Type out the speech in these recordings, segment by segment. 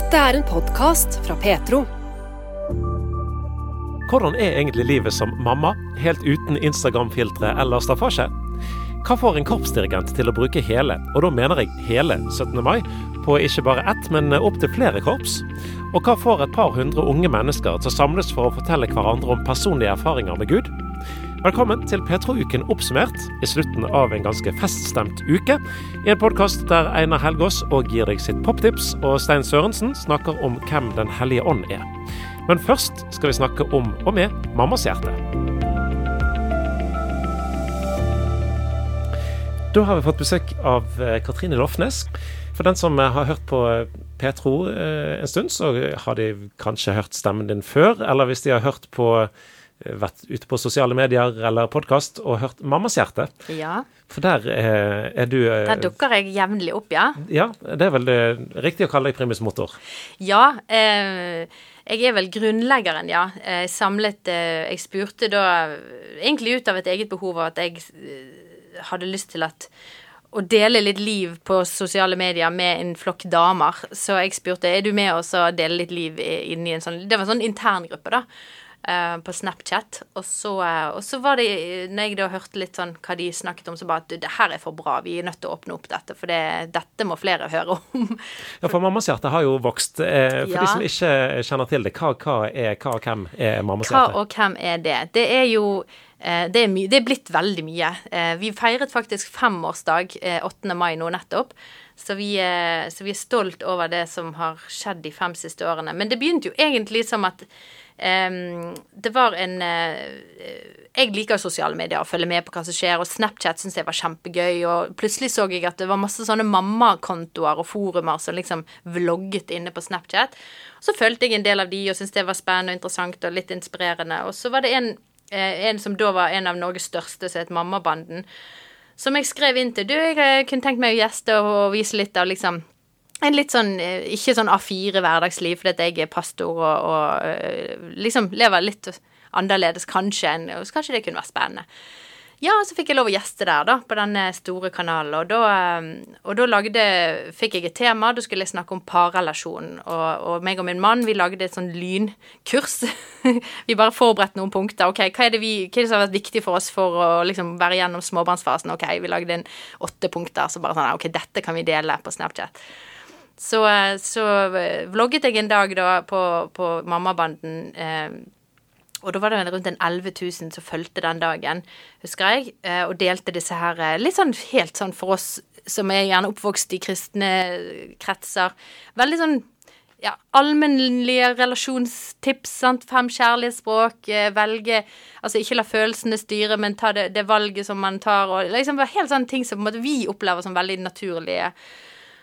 Dette er en podkast fra Petro. Hvordan er egentlig livet som mamma, helt uten Instagram-filtre eller staffasje? Hva får en korpsdirigent til å bruke hele, og da mener jeg hele 17. mai, på ikke bare ett, men opptil flere korps? Og hva får et par hundre unge mennesker til å samles for å fortelle hverandre om personlige erfaringer med Gud? Velkommen til Petro-uken oppsummert i slutten av en ganske feststemt uke. I en podkast der Einar Helgås og gir deg sitt poptips, og Stein Sørensen snakker om hvem Den hellige ånd er. Men først skal vi snakke om og med mammas hjerte. Da har vi fått besøk av eh, Katrine Lofnes. For den som har hørt på Petro eh, en stund, så har de kanskje hørt stemmen din før. Eller hvis de har hørt på vært ute på sosiale medier eller podkast og hørt Mammas hjerte. Ja. For der er, er du Der dukker jeg jevnlig opp, ja. Ja, det er vel det, riktig å kalle deg primus motor? Ja. Eh, jeg er vel grunnleggeren, ja. Jeg samlet eh, Jeg spurte da egentlig ut av et eget behov at jeg eh, hadde lyst til at å dele litt liv på sosiale medier med en flokk damer. Så jeg spurte er du med oss og dele litt liv inni en sånn Det var en sånn interngruppe, da. Uh, på Snapchat. Og så, uh, og så, var det, når jeg da hørte litt sånn hva de snakket om, så bare at det her er for bra, vi er nødt til å åpne opp dette, for det, dette må flere høre om. ja, for Mammas hjerte har jo vokst. Uh, for ja. de som ikke kjenner til det, hva, hva er hva og hvem er Mammas hjerte? Hva og hvem er det? Det er jo det er, det er, blitt veldig mye. Vi feiret faktisk femårsdag 8. mai nå nettopp. Så vi, så vi, er, stolt over det som har skjedd de fem siste årene. Men det begynte jo egentlig som at Um, det var en uh, Jeg liker sosiale medier og følger med på hva som skjer, og Snapchat syns jeg var kjempegøy, og plutselig så jeg at det var masse sånne mammakontoer og forumer som liksom vlogget inne på Snapchat. Så fulgte jeg en del av de og syntes det var spennende og interessant og litt inspirerende. Og så var det en, en som da var en av Norges største, som het Mammabanden, som jeg skrev inn til. Du, jeg eh, kunne tenkt meg å gjeste og vise litt av liksom en litt sånn eh, Ikke sånn A4 hverdagsliv, fordi jeg er pastor og, og eh, liksom lever litt annerledes kanskje enn kanskje det kunne vært spennende. Ja, så fikk jeg lov å gjeste der, da, på denne store kanalen. Og da, eh, og da lagde Fikk jeg et tema. Da skulle jeg snakke om parrelasjon. Og, og meg og min mann, vi lagde et sånn lynkurs. vi bare forberedte noen punkter. OK, hva er, vi, hva er det som har vært viktig for oss for å liksom være gjennom småbarnsfasen? OK, vi lagde en åtte punkter. Så bare sånn OK, dette kan vi dele på Snapchat. Så, så eh, vlogget jeg en dag da på, på Mammabanden. Eh, og da var det rundt en 11 000 som fulgte den dagen, husker jeg, eh, og delte disse her eh, litt sånn helt sånn for oss som er gjerne oppvokst i kristne kretser. Veldig sånn ja, allmennlige relasjonstips. sant? Fem kjærlighetsspråk. velge Altså ikke la følelsene styre, men ta det, det valget som man tar. og liksom Helt sånne ting som vi opplever som veldig naturlige.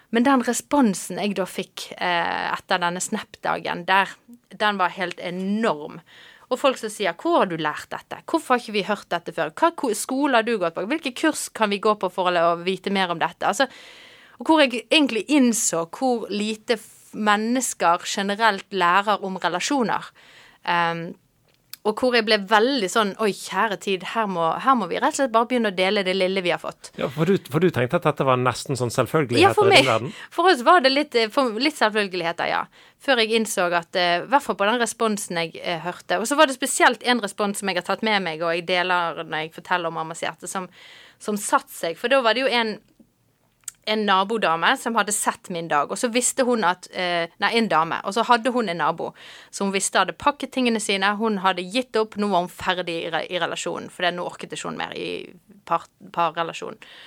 Men den responsen jeg da fikk eh, etter denne Snap-dagen, den var helt enorm. Og folk som sier 'Hvor har du lært dette?' 'Hvorfor har ikke vi hørt dette før?' 'Hva skole har du gått på?' 'Hvilke kurs kan vi gå på for å vite mer om dette?' Altså, og hvor jeg egentlig innså hvor lite mennesker generelt lærer om relasjoner. Um, og hvor jeg ble veldig sånn Oi, kjære tid, her må, her må, vi rett og slett bare begynne å dele det lille vi har fått. Ja, For du, for du tenkte at dette var nesten sånn selvfølgeligheter ja, for meg, i din verden? For oss var det litt, eh, litt selvfølgeligheter, ja. Før jeg innså at eh, I hvert fall på den responsen jeg eh, hørte. Og så var det spesielt en respons som jeg har tatt med meg, og jeg deler når jeg forteller om Mammas hjerte, som, som satte seg. For da var det jo en en nabodame som hadde sett min dag, og så visste hun at eh, Nei, en dame. Og så hadde hun en nabo som hun visste hadde pakket tingene sine. Hun hadde gitt opp, nå var hun ferdig i, i relasjonen, for nå orket ikke hun mer i parrelasjonen. Par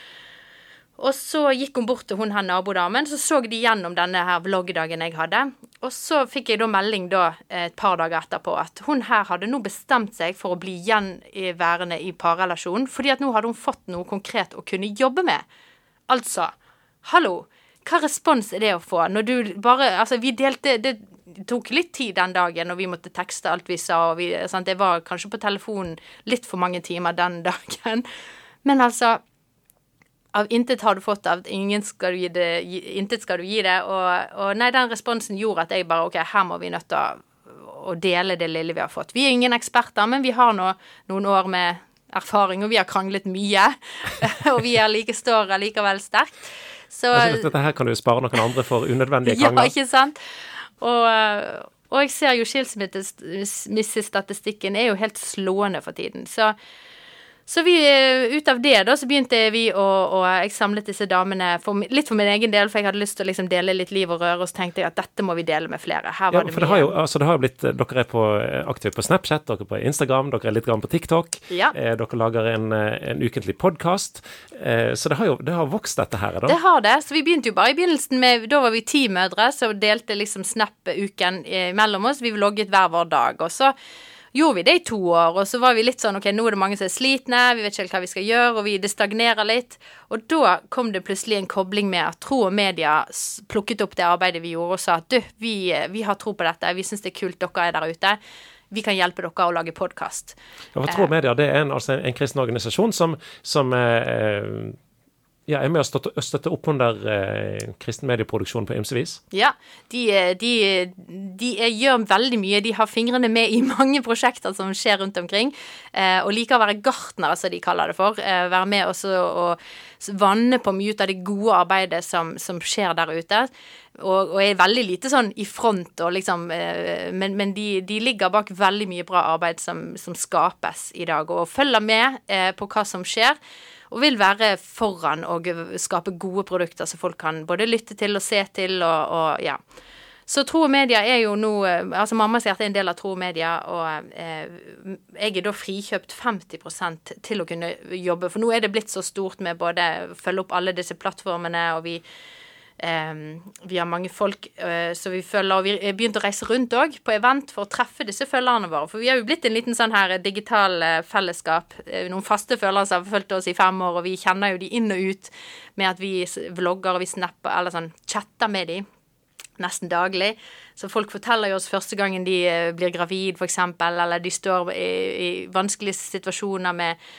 og så gikk hun bort til hun her nabodamen, så så de gjennom denne her vloggdagen jeg hadde. Og så fikk jeg da melding da et par dager etterpå at hun her hadde nå bestemt seg for å bli gjenværende i parrelasjonen, fordi at nå hadde hun fått noe konkret å kunne jobbe med. Altså Hallo, hva respons er det å få når du bare Altså, vi delte Det tok litt tid den dagen, og vi måtte tekste alt vi sa, og vi, sant? Det var kanskje på telefonen litt for mange timer den dagen. Men altså Av intet har du fått, av ingen skal du gi det, intet skal du gi det. Og, og nei, den responsen gjorde at jeg bare OK, her må vi nødt til å, å dele det lille vi har fått. Vi er ingen eksperter, men vi har nå noen år med erfaring, og vi har kranglet mye. og vi er like står likevel sterkt. Så, altså, dette her kan du spare noen andre for unødvendige krangler. Ja, ikke sant? Og, eh, og jeg ser jo skilsmissestatistikken er jo helt slående for tiden. Så så vi, eh, ut av det da, så begynte vi å, og jeg samlet disse damene for, litt for min egen del, for jeg hadde lyst til å liksom dele litt liv og røre, og så tenkte jeg at dette må vi dele med flere. Her var ja, for det mye. har jo, altså det har blitt, Dere er på, aktive på Snapchat, dere er på Instagram, dere er litt grann på TikTok. Ja. Eh, dere lager en, eh, en ukentlig podkast. Eh, så det har jo det har vokst, dette her. da. Det har det. Så vi begynte jo bare i begynnelsen med Da var vi ti mødre, så delte liksom Snap-uken eh, mellom oss. Vi vlogget hver vår dag. Og så gjorde vi det i to år, og så var vi litt sånn OK, nå er det mange som er slitne, vi vet ikke helt hva vi skal gjøre, og vi, det stagnerer litt. Og da kom det plutselig en kobling med at Tro og Media plukket opp det arbeidet vi gjorde, og sa at du, vi, eh, vi har tro på dette, vi syns det er kult dere er der ute. Vi kan hjelpe dere å lage podkast. Ja, for Tro Media det er en, altså en, en kristen organisasjon som, som eh, ja, er med å støtte, opp under eh, kristen medieproduksjon på ymse vis. Ja, de, de, de er, gjør veldig mye. De har fingrene med i mange prosjekter som skjer rundt omkring. Eh, og liker å være gartnere, som de kaller det for. Eh, være med også og vanne på mye av det gode arbeidet som, som skjer der ute. Og, og er veldig lite sånn i front, og liksom, eh, men, men de, de ligger bak veldig mye bra arbeid som, som skapes i dag, og følger med eh, på hva som skjer. Og vil være foran og skape gode produkter som folk kan både lytte til og se til og, og ja. Så Tro og Media er jo nå eh, Altså Mammas hjerte er en del av Tro og Media, og eh, jeg er da frikjøpt 50% til å kunne jobbe. For nå er det blitt så stort med både følge opp alle disse plattformene, og vi vi har mange folk som vi følger, og vi har begynt å reise rundt òg på event for å treffe disse følgerne våre. For vi har jo blitt en liten sånn her digital eh, fellesskap. Eh, Noen faste følgere som har fulgt oss i fem år, og vi kjenner jo de inn og ut med at vi vlogger og vi snapper, eller sånn chatter med de nesten daglig. Så folk forteller jo oss første gangen de eh, blir gravid, f.eks., eller de står i, i vanskelige situasjoner med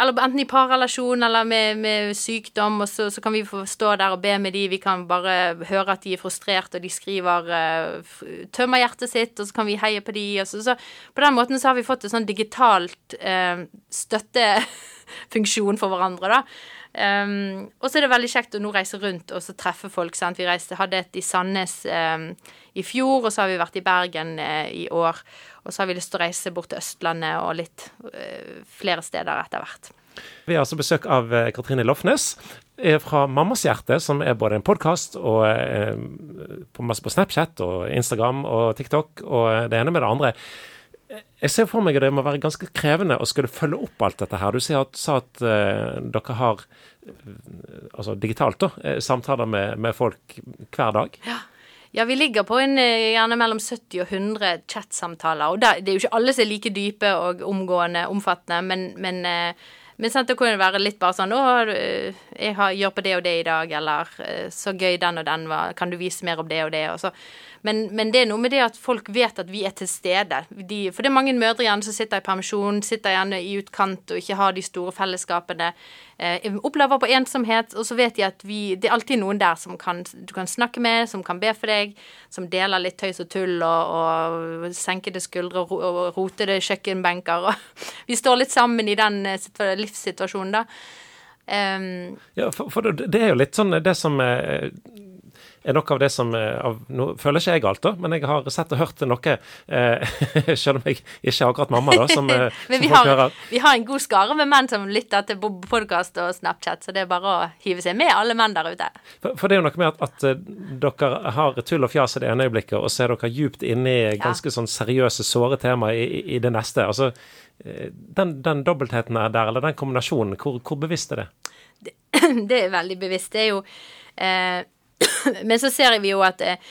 eller enten i parrelasjon eller med, med sykdom, og så, så kan vi få stå der og be med de. Vi kan bare høre at de er frustrert, og de skriver uh, Tømmer hjertet sitt, og så kan vi heie på de. Så, så på den måten så har vi fått en sånn digitalt uh, støttefunksjon for hverandre, da. Um, og så er det veldig kjekt å nå reise rundt og så treffe folk. Sant? Vi reiste, hadde et i Sandnes um, i fjor, og så har vi vært i Bergen uh, i år. Og så har vi lyst til å reise bort til Østlandet og litt uh, flere steder etter hvert. Vi har altså besøk av eh, Katrine Lofnes fra Mammas hjerte, som er både en podkast og eh, på, masse på Snapchat og Instagram og TikTok og det ene med det andre. Jeg ser for meg at det må være ganske krevende å skulle følge opp alt dette her. Du sier at, sa at uh, dere har eh, altså digitalt da, eh, samtaler med, med folk hver dag. Ja, vi ligger på en, gjerne mellom 70 og 100 chatsamtaler. Og der, det er jo ikke alle som er like dype og omgående, omfattende, men, men, men sant, det kunne være litt bare sånn 'Å, jeg har, gjør på det og det i dag', eller 'Så gøy den og den var, kan du vise mer om det og det', og så men, men det er noe med det at folk vet at vi er til stede. De, for det er mange mødre gjerne som sitter i permisjon, sitter gjerne i utkant og ikke har de store fellesskapene. Eh, opplever på ensomhet, og så vet de at vi Det er alltid noen der som kan, du kan snakke med, som kan be for deg, som deler litt tøys og tull og, og senkede skuldre og, og rotede kjøkkenbenker. Og vi står litt sammen i den eh, livssituasjonen, da. Um, Ja, for, for det, er jo litt sånn det som eh, er noe av det som eh, av, Nå føler ikke jeg galt, da, men jeg har sett og hørt noe, eh, selv om jeg ikke er akkurat mamma, da, som, eh, men som vi har, vi har en god skare med menn som lytter til podkast og Snapchat, så det er bare å hive seg med, alle menn der ute. For, for det er jo noe med at, at eh, dere har tull og fjas i det ene øyeblikket, og så er dere djupt inne i ganske sånn seriøse, såre tema i, i- det neste. Altså, den, den dobbeltheten er der, eller den kombinasjonen, hvor, hvor bevisst er det? det er veldig bevisst. Det er jo eh, Men så ser vi jo at eh,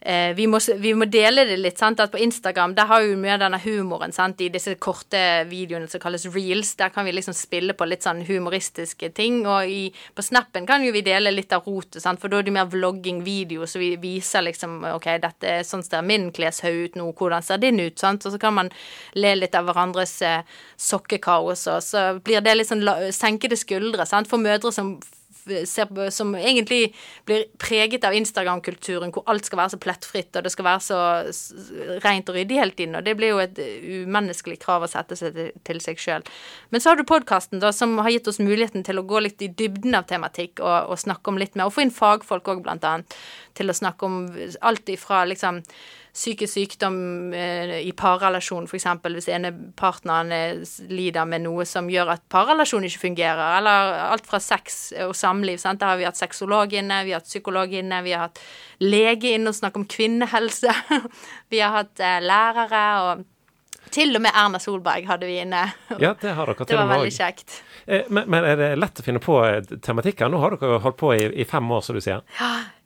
eh, vi, må, vi må dele det litt. sant? At På Instagram der har vi mye av denne humoren sant? i disse korte videoene som kalles reels. Der kan vi liksom spille på litt sånn humoristiske ting. Og i, på Snappen kan jo vi dele litt av rotet, sant? for da er det mer vlogging-video, så vi viser liksom OK, dette er sånn ser min kleshaug ut nå, hvordan ser din ut? sant? Og så kan man le litt av hverandres eh, sokkekaos, og så blir det litt sånn la, senkede skuldre sant? for mødre som ser som egentlig blir preget av Instagram-kulturen, hvor alt skal være så plettfritt, og det skal være så rent og ryddig hele tiden. Og det blir jo et umenneskelig krav å sette seg til, til seg sjøl. Men så har du podkasten, da, som har gitt oss muligheten til å gå litt i dybden av tematikk og, og snakke om litt mer, og få inn fagfolk òg, blant annet, til å snakke om alt ifra liksom psykisk sykdom eh, i parrelasjon, f.eks. hvis ene partneren lider med noe som gjør at parrelasjonen ikke fungerer, eller alt fra sex og samliv. Sant? Der har vi hatt sexolog inne, vi har hatt psykolog inne, vi har hatt lege inne og snakke om kvinnehelse. vi har hatt eh, lærere og til og med Erna Solberg hadde vi inne. Ja, Det har dere til Det var veldig kjekt. Eh, Men, men er det lett å finne på tematikker? Nå har dere holdt på i, i fem år, som du sier.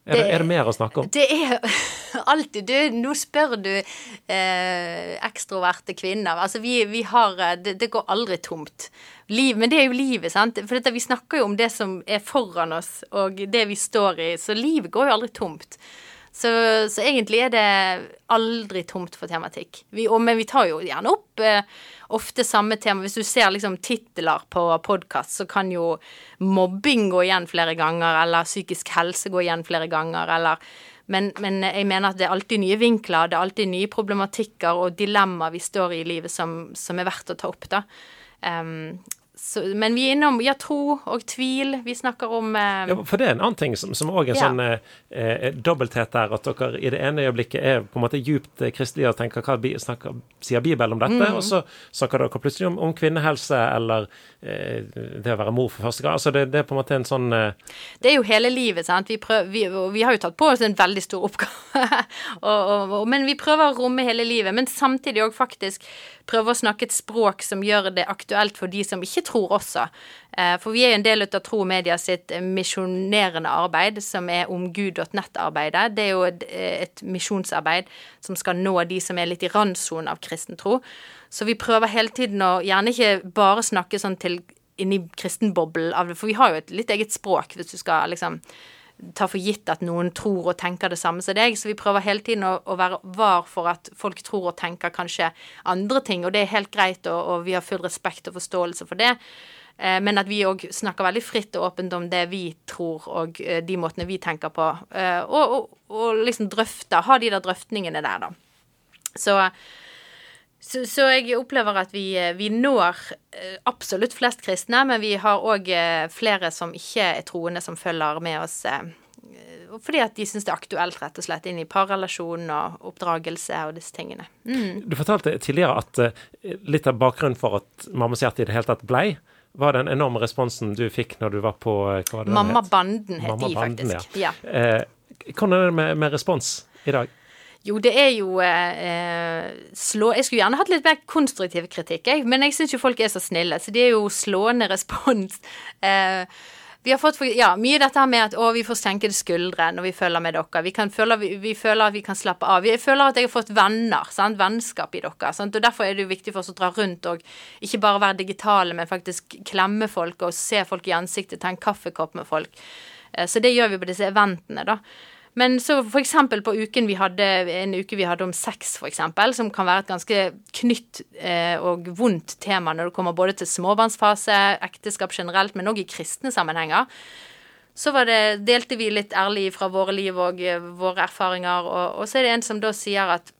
Er det, er det mer å snakke om? Det er alltid Du, nå spør du eh, ekstroverte kvinner. Altså, vi, vi har eh, det, det går aldri tomt. Liv, men det er jo livet, sant. For dette, vi snakker jo om det som er foran oss, og det vi står i. Så livet går jo aldri tomt. Så, så egentlig er det aldri tomt for tematikk. Vi, og, men vi tar jo gjerne opp eh, ofte samme tema. Hvis du ser liksom titler på podkast, så kan jo mobbing gå igjen flere ganger, eller psykisk helse gå igjen flere ganger, eller men, men jeg mener at det er alltid nye vinkler, det er alltid nye problematikker og dilemmaer vi står i i livet som, som er verdt å ta opp, da. Em, så, men vi er innom ja, tro og tvil. Vi snakker om eh, Ja, for det er en annen ting som, òg er Ja. sånn eh, eh, dobbelthet der, at dere i det ene øyeblikket er på en måte djupt eh, kristelige og tenker hva snakker, sier Bibelen om dette, Mm. og så snakker dere plutselig om, om kvinnehelse eller eh, det å være mor for første gang. Altså det, det er på en måte en sånn eh, Det er jo hele livet, sant. Vi, prøver, vi, vi har jo tatt på oss en veldig stor oppgave. og, og, og, men vi prøver å romme hele livet. Men samtidig òg faktisk prøve å snakke et språk som gjør det aktuelt for de som ikke tror også. Eh, for vi er en del av Tro og Media sitt eh, misjonerende arbeid, som er omgud.nett-arbeidet. Det er jo et, et misjonsarbeid som skal nå de som er litt i randsonen av kristen tro. Så vi prøver hele tiden å gjerne ikke bare snakke sånn til inni kristenboblen av det, for vi har jo et litt eget språk, hvis du skal liksom ta for gitt at noen tror og tenker det samme som deg, så vi prøver hele tiden å, å være var for at folk tror og tenker kanskje andre ting, og det er helt greit, og, og vi har full respekt og forståelse for det. Eh, Men at vi òg snakker veldig fritt og åpent om det vi tror, og eh, de måtene vi tenker på. Eh, Og, og, og liksom drøfte, ha de der drøftningene der, da. Så så, så jeg opplever at vi, eh, vi når eh, absolutt flest kristne, men vi har òg flere som ikke er troende, som følger med oss. eh, Fordi at de syns det er aktuelt, rett og slett, inn i parrelasjon og oppdragelse og disse tingene. Mm. Du fortalte tidligere at eh, litt av bakgrunnen for at Mammas hjerte i det hele tatt blei, var den enorme responsen du fikk når du var på eh, hva var det Mamma Banden het Mamma de, faktisk. ja. Ja. Eh, hvordan er det med, med respons i dag? Jo, det er jo eh, slå... Jeg skulle gjerne hatt litt mer konstruktiv kritikk, jeg. Men jeg syns jo folk er så snille, så det er jo slående respons. Eh, vi har fått ja, mye dette her med at å, vi får senkede skuldre når vi følger med dere. Vi, føle, vi, vi føler at vi kan slappe av. Vi føler at jeg har fått venner, sant? vennskap i dere. Sant? Og Derfor er det jo viktig for oss å dra rundt og ikke bare være digitale, men faktisk klemme folk og se folk i ansiktet, ta en kaffekopp med folk. Eh, Så det gjør vi på disse eventene, da. Men så eksempel på uken vi hadde, en uke vi hadde om sex, eksempel, som kan være et ganske knytt eh, og vondt tema når det kommer både til småbarnsfase, ekteskap generelt, men òg i kristne sammenhenger. Så det, delte vi litt ærlig fra våre liv og eh, våre erfaringer, og, og så er det en som da sier at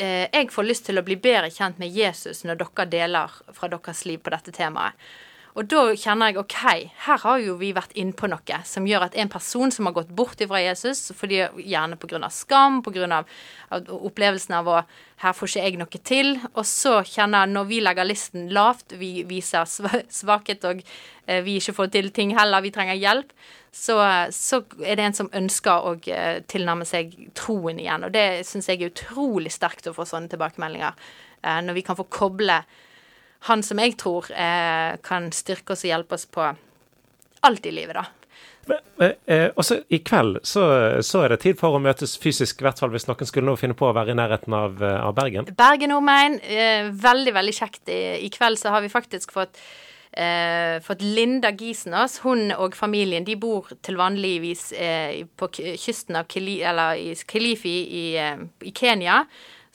eh, jeg får lyst til å bli bedre kjent med Jesus når dere deler fra deres liv på dette temaet. Og da kjenner jeg OK, her har jo vi vært innpå noe som gjør at en person som har gått bort ifra Jesus, fordi gjerne pga. skam, pga. opplevelsen av å her får ikke jeg noe til, og så kjenner jeg når vi legger listen lavt, vi viser svakhet og eh, vi ikke får til ting heller, vi trenger hjelp, så, så er det en som ønsker å eh, tilnærme seg troen igjen. Og det syns jeg er utrolig sterkt å få sånne tilbakemeldinger. eh, Når vi kan få koble han som jeg tror eh, kan styrke oss og hjelpe oss på alt i livet, da. Eh, også i kveld så, så er det tid for å møtes fysisk, i hvert fall hvis noen skulle nå finne på å være i nærheten av, eh, av Bergen. Bergen omegn, eh, veldig, veldig kjekt. I, I kveld så har vi faktisk fått eh, fått Linda Gisenås. Hun og familien de bor til vanligvis eh, på kysten av Kili, eller i Kilifi i, eh, i Kenya.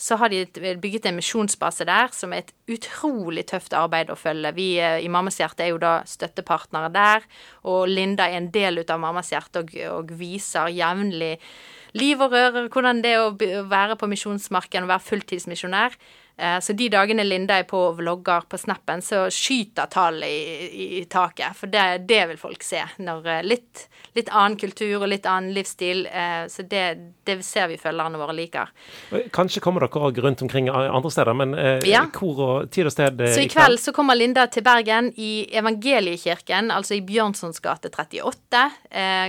Så har de bygget en misjonsbase der, som er et utrolig tøft arbeid å følge. Vi eh, i Mammas hjerte er jo da støttepartnere der, og Linda er en del ut av Mammas hjerte og, og viser jevnlig liv og røre hvordan det er å være på misjonsmarken og være fulltidsmisjonær. Eh, så de dagene Linda er på og vlogger på snappen, så skyter tallet i, i, i, taket. For det, det, vil folk se. Når eh, litt, litt, annen kultur og litt annen livsstil. Eh, så det, det ser vi følgerne våre liker. Kanskje kommer dere òg rundt omkring andre steder, men ja. hvor og tid og sted så i kveld? kveld så kommer Linda til Bergen i Evangeliekirken, altså i Bjørnsons gate 38,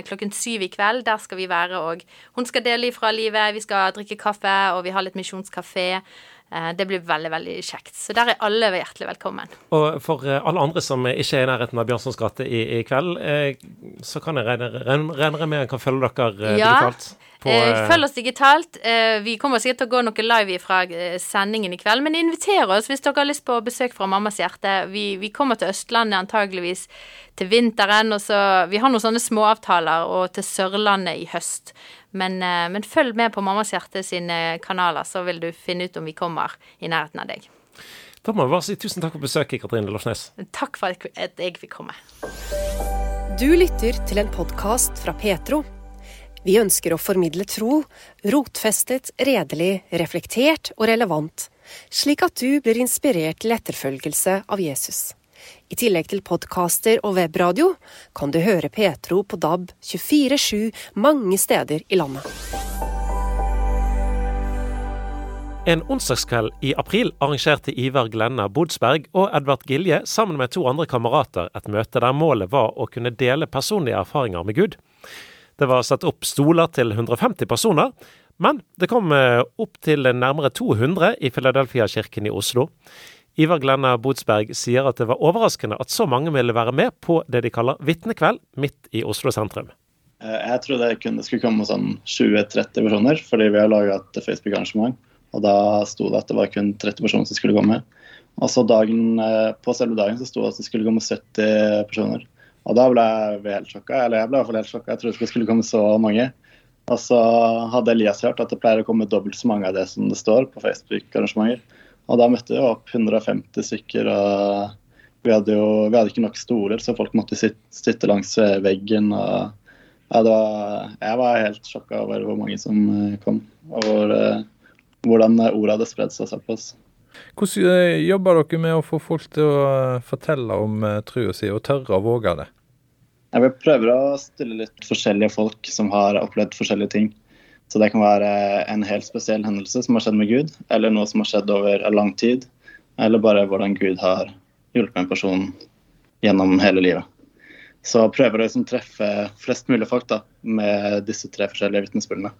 klokken syv i kveld. Der skal vi være og Hun skal dele ifra livet, vi skal drikke kaffe, og vi har litt misjonskafé. Eh, det blir veldig veldig kjekt. Så der er alle hjertelig velkommen. Og for eh, alle andre som ikke er i nærheten av Bjørnsons gate i, i, kveld, eh, så kan jeg regne, regne med jeg kan følge dere ja. digitalt? På, Følg oss digitalt. Vi kommer sikkert til å gå noe live fra sendingen i kveld, men inviter oss hvis dere har lyst på besøk fra Mammas hjerte. Vi, vi kommer til Østlandet antageligvis til vinteren, og så Vi har noen sånne småavtaler, og til Sørlandet i høst. Men, eh, men, følg med på Mammas hjerte sine kanaler, så vil du finne ut om vi kommer i nærheten av deg. Da må vi bare si tusen takk for besøket, Katrine Lofsnes. Takk for at jeg fikk komme. Du lytter til en podkast fra Petro. Vi ønsker å formidle tro, rotfestet, redelig, reflektert og relevant, slik at du blir inspirert til etterfølgelse av Jesus. I tillegg til podkaster og webradio kan du høre Petro på DAB 24-7 mange steder i landet. En onsdagskveld i april arrangerte Ivar Glenna Bodsberg og Edvard Gilje sammen med to andre kamerater et møte der målet var å kunne dele personlige erfaringer med Gud. Det var satt opp stoler til 150 personer, men det kom eh, opp til nærmere 200 i Philadelphia-kirken i Oslo. Ivar Glenna Bodsberg sier at det var overraskende at så mange ville være med på det de kaller vitnekveld midt i Oslo sentrum. Eh, jeg trodde det skulle komme sånn 20-30 personer, fordi vi har laga et Facebook-arrangement. Og da sto det at det var kun 30 personer som skulle komme. Og så dagen, eh, på selve dagen så sto det at det skulle komme 70 personer. Og da ble vi helt sjokka. Eller jeg ble i hvert fall helt sjokka. Jeg trodde det skulle komme så mange. Og så hadde Elias hørt at det pleier å komme dobbelt så mange av det som det står på Facebook-arrangementer. Og da møtte vi opp 150 stykker. og vi hadde jo vi hadde ikke nok stoler, så folk måtte sitte, sitte langs veggen. og ja, var, Jeg var helt sjokka over hvor mange som eh, kom, og hvor, eh, hvordan ordet hadde spredd seg såpass. Hvordan eh, jobber dere med å få folk til å fortelle om trua si, og tørre å våge det? Ja, vi prøver å stille litt forskjellige folk som har opplevd forskjellige ting. Så det kan være en helt spesiell hendelse som har skjedd med Gud, eller noe som har skjedd over lang tid, eller bare hvordan Gud har hjulpet en person gjennom hele livet. Så prøver å liksom treffe flest mulig folk da, med disse tre forskjellige vitnesbyrdene.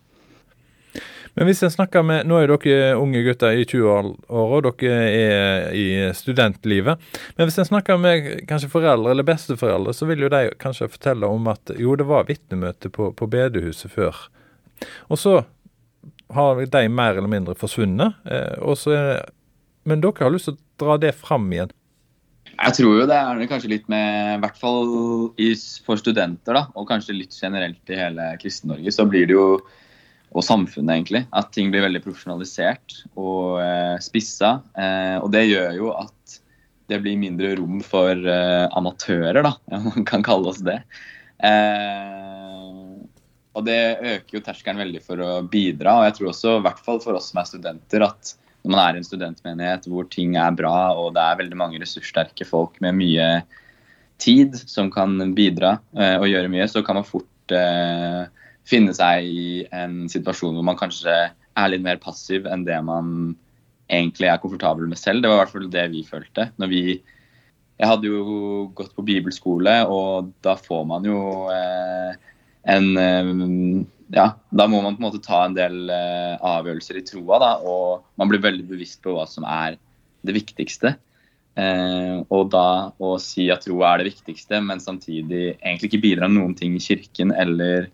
Men hvis en snakker med, Nå er dere unge gutter i 20-åra, og dere er i studentlivet. Men hvis en snakker med kanskje foreldre eller besteforeldre, så vil jo de kanskje fortelle om at jo, det var vitnemøte på, på bedehuset før. Og så har de mer eller mindre forsvunnet. Eh, men dere har lyst til å dra det fram igjen. Jeg tror jo det er det kanskje litt med, i hvert fall for studenter, da, og kanskje litt generelt i hele Kristen-Norge, så blir det jo, og samfunnet egentlig, at ting blir veldig profesjonalisert og eh, spissa. Eh, og det gjør jo at det blir mindre rom for eh, amatører, da, om man kan kalle oss det. Eh, og det øker jo terskelen veldig for å bidra. Og jeg tror også, i hvert fall for oss som er studenter, at når man er i en studentmenighet hvor ting er bra, og det er veldig mange ressurssterke folk med mye tid som kan bidra eh, og gjøre mye, så kan man fort eh, finne seg i en situasjon hvor man kanskje er litt mer passiv enn det man egentlig er komfortabel med selv. Det var i hvert fall det vi følte. Når vi, jeg hadde jo gått på bibelskole, og da får man jo eh, en eh, ja, da må man på en måte ta en del uh, avgjørelser i troa, da, og man blir veldig bevisst på hva som er det viktigste. Uh, og da å si at troa er det viktigste, men samtidig egentlig ikke bidra noen ting i kirken, eller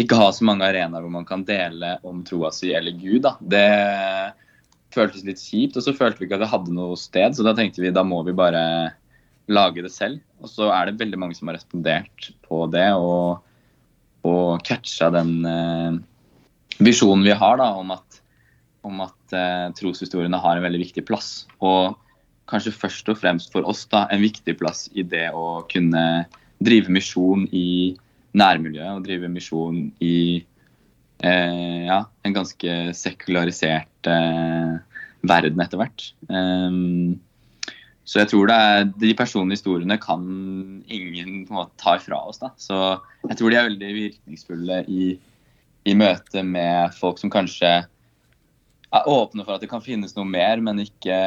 ikke ha så mange arenaer hvor man kan dele om troa si eller Gud, da. det føltes litt kjipt. Og så følte vi ikke at det hadde noe sted, så da tenkte vi da må vi bare lage det selv. Og så er det veldig mange som har respondert på det. og og catcha den eh, visjonen vi har da, om at, om at eh, troshistoriene har en veldig viktig plass. Og kanskje først og fremst for oss da, en viktig plass i det å kunne drive misjon i nærmiljøet og drive misjon i eh, ja, en ganske sekularisert eh, verden etter hvert. Um, så jeg tror er, de personlige historiene kan ingen på en måte ta ifra oss. da. Så jeg tror de er veldig virkningsfulle i, i møte med folk som kanskje er åpne for at det kan finnes noe mer, men ikke,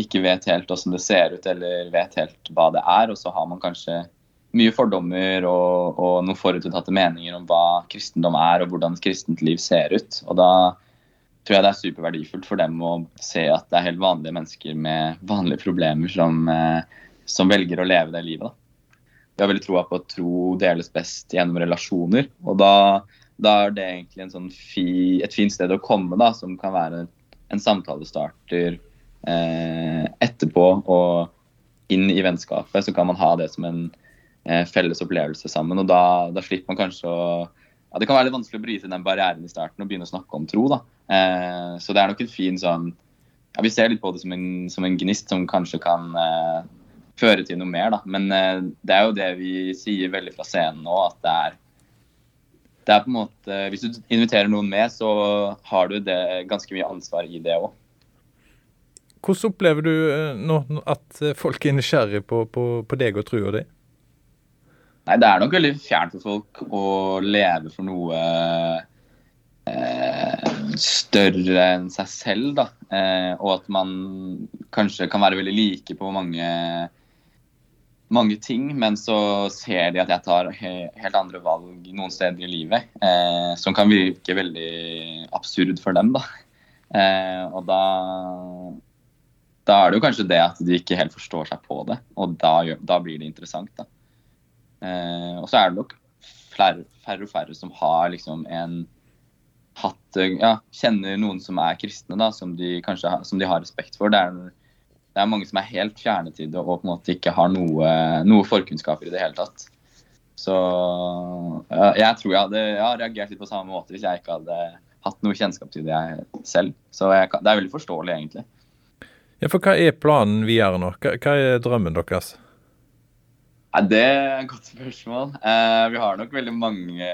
ikke vet helt hvordan det ser ut eller vet helt hva det er. Og så har man kanskje mye fordommer og, og noen forutinntatte meninger om hva kristendom er og hvordan et kristent liv ser ut. Og da tror jeg det er superverdifullt for dem å se at det er helt vanlige mennesker med vanlige problemer som, eh, som velger å leve det livet. Da. Jeg har veldig troa på at tro deles best gjennom relasjoner. Og da, da er det egentlig sånn fi, et fint sted å komme, da, som kan være en samtalestarter eh, etterpå og inn i vennskapet. Så kan man ha det som en eh, felles opplevelse sammen. Og da, da slipper man kanskje å ja, Det kan være litt vanskelig å bryte den barrieren i starten og begynne å snakke om tro. da. Eh, så det er nok en fin sånn ja, Vi ser litt på det som en, som en gnist som kanskje kan eh, føre til noe mer. da. Men eh, det er jo det vi sier veldig fra scenen nå, at det er det er på en måte, Hvis du inviterer noen med, så har du det, ganske mye ansvar i det òg. Hvordan opplever du eh, nå at folk er nysgjerrig på, på, på deg og trua di? Nei, Det er nok veldig fjernt for folk å leve for noe eh, større enn seg selv. da. Eh, og at man kanskje kan være veldig like på mange, mange ting, men så ser de at jeg tar he helt andre valg noen steder i livet. Eh, som kan virke veldig absurd for dem. da. Eh, og da da er det jo kanskje det at de ikke helt forstår seg på det, og da, da blir det interessant. da. Eh, og så er det nok færre, færre og færre som har liksom en hatt ja, kjenner noen som er kristne, da, som de kanskje som de har respekt for. Det er, det er, mange som er helt fjerne til det og på en måte ikke har noe, noe forkunnskaper i det hele tatt. Så ja, jeg tror jeg hadde ja, reagert litt på samme måte hvis jeg ikke hadde hatt noe kjennskap til det jeg selv. Så jeg, det er veldig forståelig, egentlig. Ja, For hva er planen videre nå? Hva, hva er drømmen deres? Det er et godt spørsmål. Eh, vi har nok veldig mange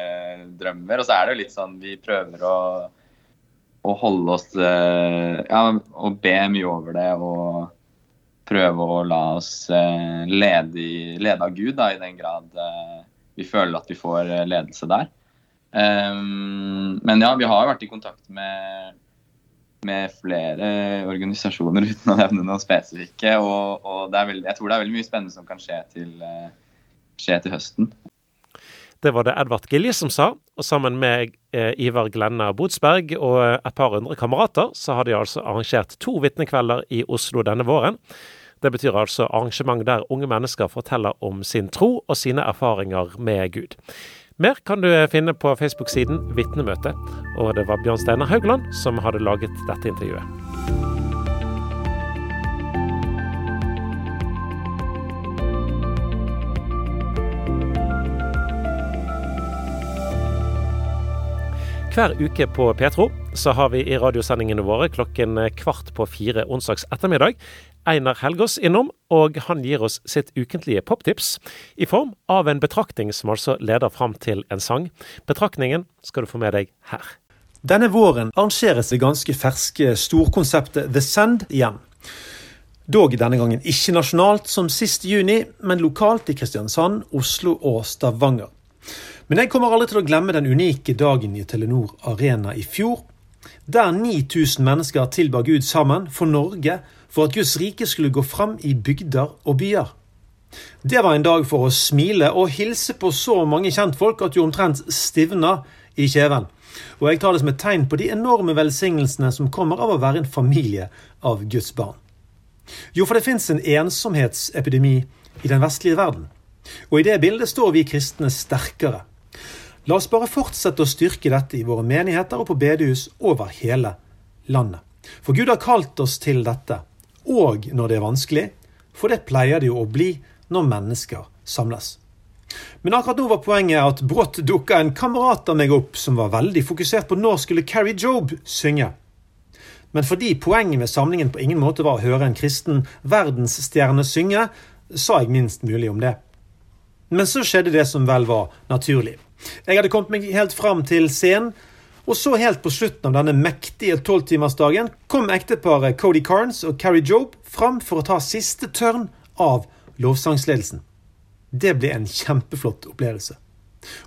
drømmer. Og så er det jo litt sånn vi prøver å, å holde oss eh, Ja, å be mye over det. Og prøve å la oss eh, lede, lede, av Gud, da, i den grad vi føler at vi får ledelse der. Men ja, vi har vært i kontakt med med flere organisasjoner uten å nevne noen spesifikke. Og, og veldig, jeg tror det er veldig mye spennende som kan skje til, eh, skje til høsten. Det var det Edvard Gilje som sa, og sammen med eh, Ivar Glenna Botsberg og et par hundre kamerater, så har de altså arrangert to vitnekvelder i Oslo denne våren. Det betyr altså arrangement der unge mennesker forteller om sin tro og sine erfaringer med Gud. Mer kan du finne på Facebook-siden Vitnemøte, og det var Bjørn Steinar Haugland som hadde laget dette intervjuet. Hver uke på Petro så har vi i radiosendingene våre klokken kvart på fire onsdags ettermiddag Einar Helgås innom, og han gir oss sitt ukentlige poptips i form av en betraktning som altså leder fram til en sang. Betraktningen skal du få med deg her. Denne våren arrangeres det ganske ferske storkonseptet The Send igjen. Dog denne gangen ikke nasjonalt som sist juni, men lokalt i Kristiansand, Oslo og Stavanger. Men jeg kommer aldri til å glemme den unike dagen i Telenor Arena i fjor, der 9000 mennesker tilba Gud sammen for Norge for at Guds rike skulle gå fram i bygder og byer. Det var en dag for å smile og hilse på så mange kjentfolk at du omtrent stivna i kjeven. Og jeg tar det som et tegn på de enorme velsignelsene som kommer av å være en familie av Guds barn. Jo, for det fins en ensomhetsepidemi i den vestlige verden. Og i det bildet står vi kristne sterkere. La oss bare fortsette å styrke dette i våre menigheter og på bedehus over hele landet. For Gud har kalt oss til dette og når det er vanskelig, for det pleier det jo å bli når mennesker samles. Men akkurat nå var poenget at brått dukka en kamerat av meg opp som var veldig fokusert på når skulle Carrie Job synge. Men fordi poenget med samlingen på ingen måte var å høre en kristen verdensstjerne synge, sa jeg minst mulig om det. Men så skjedde det som vel var naturlig. Jeg hadde kommet meg helt fram til scenen, Og så helt på slutten av denne mektige tolvtimersdagen kom ekteparet Cody Carnes og Carrie Jobe fram for å ta siste tørn av lovsangsledelsen. Det ble en kjempeflott opplevelse.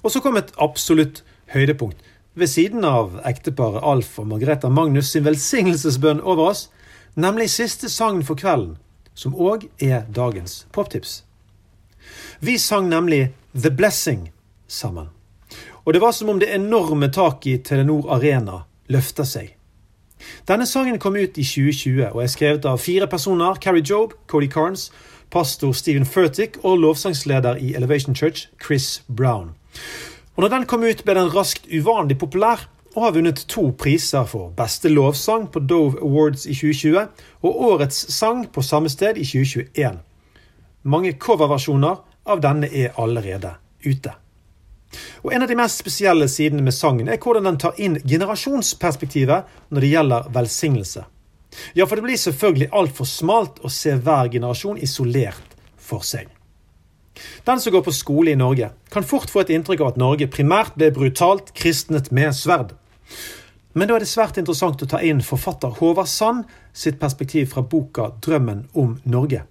Og så kom et absolutt høydepunkt. Ved siden av ekteparet Alf og Margrethe Magnus sin velsignelsesbønn over oss, nemlig siste sangen for kvelden, som òg er dagens poptips. Vi sang nemlig The Blessing sammen. Og det var som om det enorme taket i Telenor Arena løfta seg. Denne sangen kom ut i 2020 og er skrevet av fire personer. Carrie Job, Cody Carnes, pastor Stephen Furtick og lovsangsleder i Elevation Church, Chris Brown. Og når den kom ut, ble den raskt uvanlig populær og har vunnet to priser for beste lovsang på Dove Awards i 2020 og årets sang på samme sted i 2021. Mange coverversjoner av denne er allerede ute. Og En av de mest spesielle sidene med sangen er hvordan den tar inn generasjonsperspektivet når det gjelder velsignelse. Ja, for det blir selvfølgelig altfor smalt å se hver generasjon isolert for seg. Den som går på skole i Norge, kan fort få et inntrykk av at Norge primært ble brutalt kristnet med sverd. Men da er det svært interessant å ta inn forfatter Håvard Sand sitt perspektiv fra boka 'Drømmen om Norge'.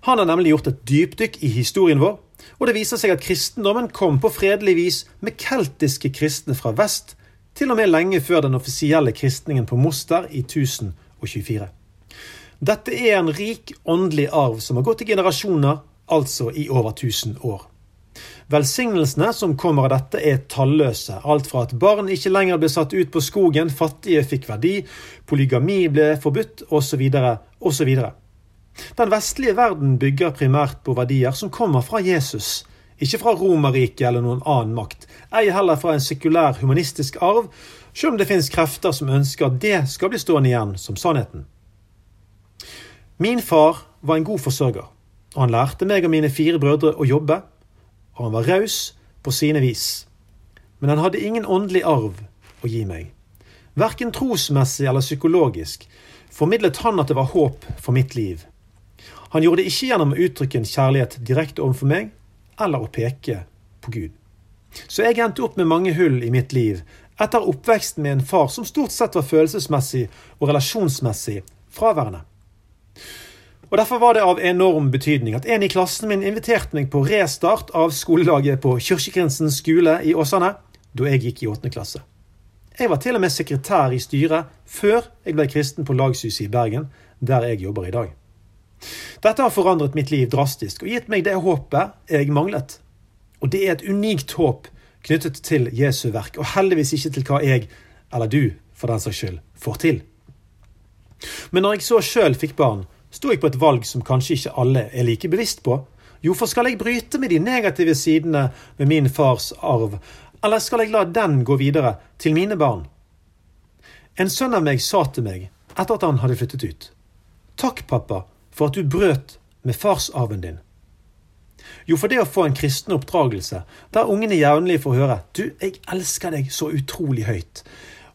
Han har nemlig gjort et dypdykk i historien vår, og det viser seg at kristendommen kom på fredelig vis med keltiske kristne fra vest, til og med lenge før den offisielle kristningen på Moster i 1024. Dette er en rik åndelig arv som har gått i generasjoner, altså i over 1000 år. Velsignelsene som kommer av dette, er talløse. Alt fra at barn ikke lenger ble satt ut på skogen, fattige fikk verdi, polygami ble forbudt, osv., osv. Den vestlige verden bygger primært på verdier som kommer fra Jesus, ikke fra Romerriket eller noen annen makt, ei heller fra en sekulær humanistisk arv, selv om det finnes krefter som ønsker at det skal bli stående igjen som sannheten. Min far var en god forsørger, han lærte meg og mine fire brødre å jobbe, og han var raus på sine vis. Men han hadde ingen åndelig arv å gi meg. Verken trosmessig eller psykologisk formidlet han at det var håp for mitt liv. Han gjorde det ikke gjennom å uttrykke en kjærlighet direkte overfor meg, eller å peke på Gud. Så jeg endte opp med mange hull i mitt liv etter oppveksten med en far som stort sett var følelsesmessig og relasjonsmessig fraværende. Og Derfor var det av enorm betydning at en i klassen min inviterte meg på restart av skoledaget på Kirkegrensen skole i Åsane da jeg gikk i åttende klasse. Jeg var til og med sekretær i styret før jeg ble kristen på Lagshuset i Bergen, der jeg jobber i dag. Dette har forandret mitt liv drastisk og gitt meg det håpet jeg manglet. Og det er et unikt håp knyttet til Jesu verk, og heldigvis ikke til hva jeg, eller du for den saks skyld, får til. Men når jeg så sjøl fikk barn, sto jeg på et valg som kanskje ikke alle er like bevisst på. Jo, for skal jeg bryte med de negative sidene med min fars arv, eller skal jeg la den gå videre til mine barn? En sønn av meg sa til meg etter at han hadde flyttet ut. Takk, pappa, for at du brøt med farsarven din? Jo, for det å få en kristen oppdragelse, der ungene jevnlig får høre 'Du, jeg elsker deg så utrolig høyt',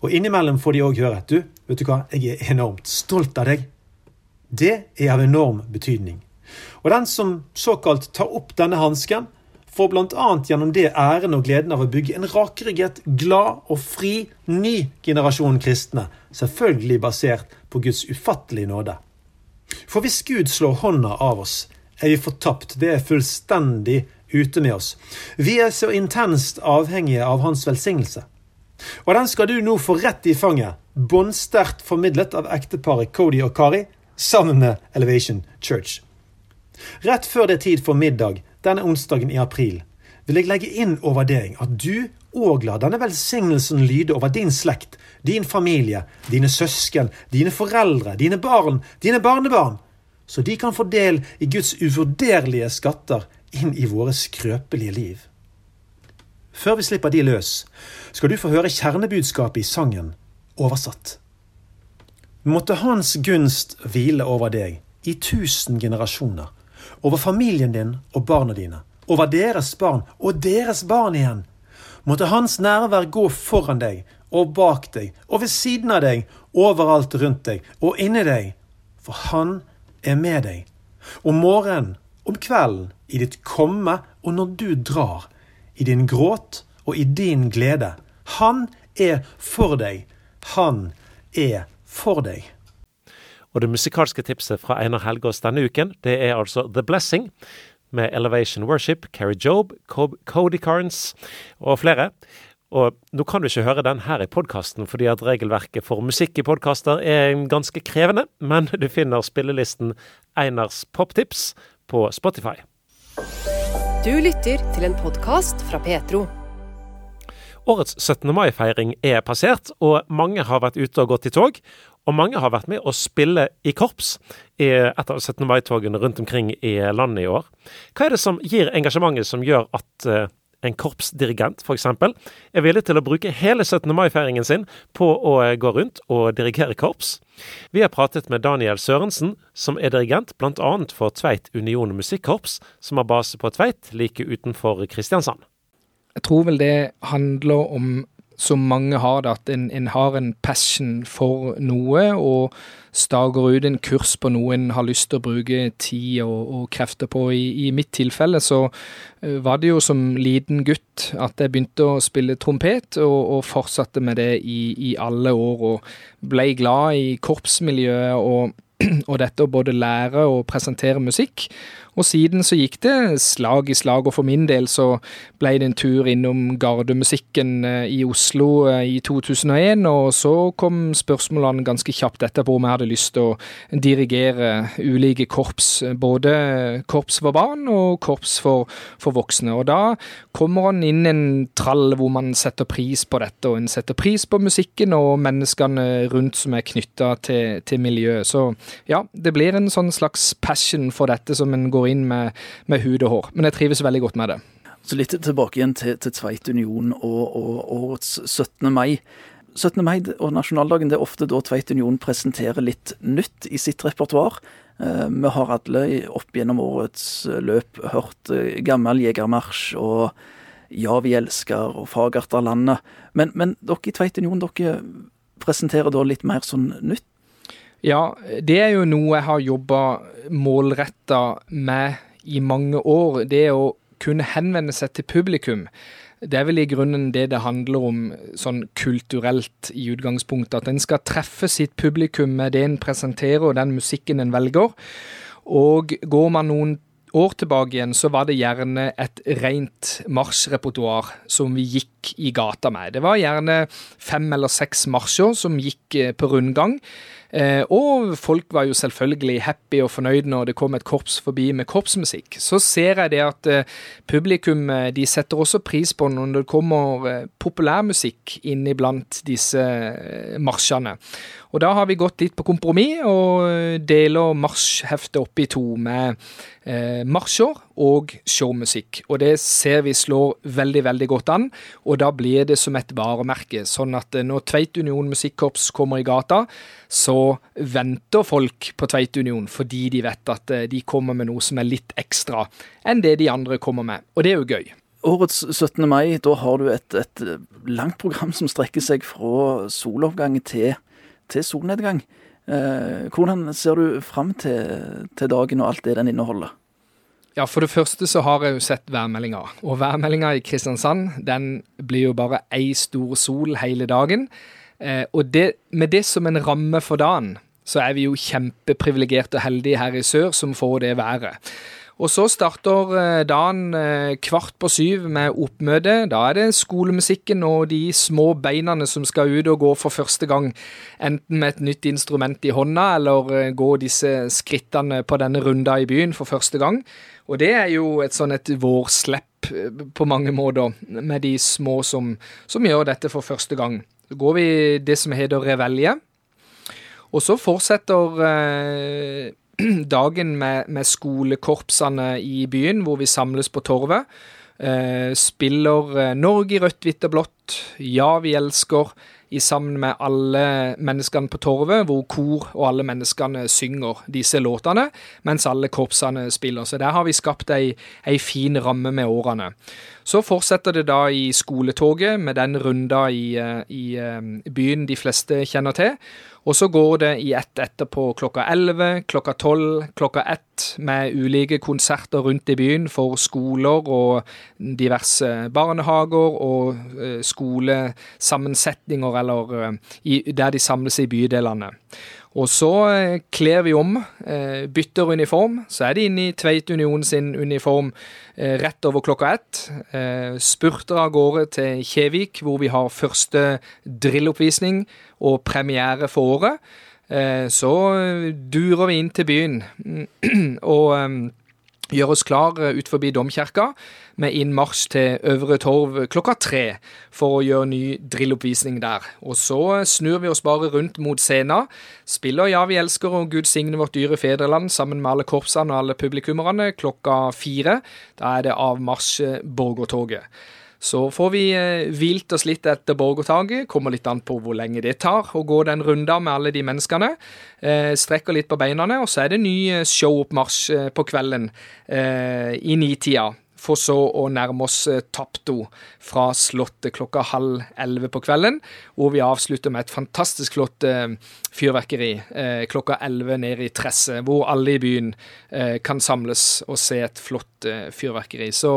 og innimellom får de òg høre 'Du, vet du hva, jeg er enormt stolt av deg'. Det er av enorm betydning. Og den som såkalt tar opp denne hansken, får bl.a. gjennom det æren og gleden av å bygge en rakrygget, glad og fri ny generasjon kristne, selvfølgelig basert på Guds ufattelige nåde. For hvis Gud slår hånda av oss, er vi fortapt. Det er fullstendig ute med oss. Vi er så intenst avhengige av Hans velsignelse. Og den skal du nå få rett i fanget, båndsterkt formidlet av ekteparet Cody og Kari, sammen med Elevation Church. Rett før det er tid for middag denne onsdagen i april, vil jeg legge inn over deg at du òg la denne velsignelsen lyde over din slekt, din familie, dine søsken, dine foreldre, dine barn, dine barnebarn, så de kan få del i Guds uvurderlige skatter inn i våre skrøpelige liv. Før vi slipper de løs, skal du få høre kjernebudskapet i sangen oversatt. Måtte Hans gunst hvile over deg i tusen generasjoner, over familien din og barna dine over deres barn og deres barn igjen. Måtte Hans nærvær gå foran deg og bak deg og ved siden av deg, overalt rundt deg og inni deg, for Han er med deg. Om morgenen, om kvelden, i ditt komme og når du drar, i din gråt og i din glede. Han er for deg. Han er for deg. Og det musikalske tipset fra Einar Helgaas denne uken, det er altså The Blessing med Elevation Worship, Carrie Job, Cody Carnes og flere. Og nå kan du ikke høre den her i podkasten, fordi at regelverket for musikk i podkaster er ganske krevende, men du finner spillelisten Einars poptips på Spotify. Du lytter til en podkast fra Petro. Årets 17. mai-feiring er passert, og mange har vært ute og gått i tog. Og mange har vært med å spille i korps i et av 17. mai-togene rundt omkring i landet i år. Hva er det som gir engasjementet som gjør at uh, en korpsdirigent f.eks. er villig til å bruke hele 17. mai-feiringen sin på å eh, gå rundt og dirigere korps? Vi har pratet med Daniel Sørensen, som er dirigent bl.a. for Tveit Union Musikkorps, som har base på Tveit like utenfor Kristiansand. Jeg tror vel det handler om som mange har det, at en, en, har en passion for noe og stager ut en kurs på noe en har lyst til å bruke tid og, og krefter på. I, I, mitt tilfelle så uh, var det jo som liten gutt at jeg begynte å spille trompet, og, og fortsatte med det i, i, alle år. Og ble glad i korpsmiljøet og, og dette å både lære og presentere musikk. Og siden så gikk det slag i slag, og for min del så ble det en tur innom Gardemusikken eh, i Oslo eh, i 2001, og så kom spørsmålene ganske kjapt etterpå om jeg hadde lyst til å dirigere ulike korps, både korps for barn og korps for, for voksne. Og da kommer han inn en trall hvor man setter pris på dette, og en setter pris på musikken og menneskene rundt som er knytta til, til miljøet. Så ja, det blir en sånn slags passion for dette som en går inn med, med hud og hår. Men jeg trives veldig godt med det. Så litt tilbake igjen til, til Tveit Union og, og, årets 17. mai. 17. mai og nasjonaldagen det er ofte da Tveit Union presenterer litt nytt i sitt repertoar. Eh, vi har alle opp gjennom årets løp hørt eh, gammel jegermarsj og Ja, vi elsker og Fagert av landet. Men, men dere i Tveit Union dere presenterer da litt mer sånn nytt? Ja, det er jo noe jeg har jobba målretta med i mange år. Det å kunne henvende seg til publikum. Det er vel i grunnen det det handler om sånn kulturelt i utgangspunktet. At en skal treffe sitt publikum med det en presenterer og den musikken en velger. Og går man noen år tilbake igjen, så var det gjerne et rent marsjrepertoar som vi gikk i gata med. Det var gjerne fem eller seks marsjer som gikk eh, på rundgang. Eh, og folk var jo selvfølgelig happy og fornøyd når det kom et korps forbi med korpsmusikk. Så ser jeg det at eh, publikum eh, de setter også pris på når det kommer populærmusikk inn iblant disse marsjene. Og da har vi gått litt på kompromiss og deler marsjheftet opp i to med eh, marsjer og showmusikk. Og det ser vi slår veldig, veldig godt an, og da blir det som et varemerke. Sånn at når Tveit Union Musikkorps kommer i gata, så venter folk på Tveit Union fordi de vet at de kommer med noe som er litt ekstra enn det de andre kommer med. Og det er jo gøy. Årets 17. mai, da har du et, et langt program som strekker seg fra soloppgang til til solnedgang. Eh, hvordan ser du fram til, til, dagen og alt det den inneholder? Ja, For det første så har jeg jo sett værmeldinga. Og værmeldinga i Kristiansand den blir jo bare ei stor sol hele dagen. Eh, og det, med det som en ramme for dagen, så er vi jo kjempeprivilegerte og heldige her i sør som får det været. Og så starter eh, dagen eh, kvart på syv med oppmøte. Da er det skolemusikken og de små beina som skal ut og gå for første gang. Enten med et nytt instrument i hånda, eller eh, gå disse skrittene på denne runda i byen for første gang. Og det er jo et sånn et vårslepp på mange måter, med de små som, som gjør dette for første gang. Så går vi det som heter revelje. Og så fortsetter eh, dagen med, med, skolekorpsene i byen, hvor vi samles på Torvet. Eh, spiller eh, Norge rødt, hvitt og blått, Ja, vi elsker, i sammen med alle menneskene på Torvet, hvor kor og alle menneskene synger disse låtene, mens alle korpsene spiller. Så der har vi skapt ei, ei fin ramme med årene. Så fortsetter det da i skoletoget med den runda i, eh, i, byen de fleste kjenner til. Og så går det i ett etterpå klokka 11, klokka 12, klokka 1 med ulike konserter rundt i byen for skoler og diverse barnehager og eh, skolesammensetninger eller eh, der de samles i bydelene. Og så eh, kler vi om, eh, bytter uniform. Så er de inne i Tveit Union sin uniform eh, rett over klokka ett. Spurter av gårde til Kjevik, hvor vi har første drilloppvisning og premiere for året. Så durer vi inn til byen og gjør oss klar ut forbi domkirka med innmarsj til Øvre Torv klokka tre for å gjøre ny drilloppvisning der. Og så snur vi oss bare rundt mot scenen, spiller Ja, vi elsker og Gud signe vårt dyre fedreland sammen med alle korpsene og alle publikummerne klokka fire. Da er det avmarsj Borgertoget. Så får vi eh, hvilt oss litt etter borgertaget. Kommer litt an på hvor lenge det tar å gå den runda med alle de menneskene. Eh, strekker litt på beina, og så er det ny eh, showoppmarsj på kvelden i nitida for så å nærme oss Tapto fra Slottet klokka halv elleve på kvelden, hvor vi avslutter med et fantastisk flott fyrverkeri klokka elleve nede i Tresset, hvor alle i byen kan samles og se et flott fyrverkeri. Så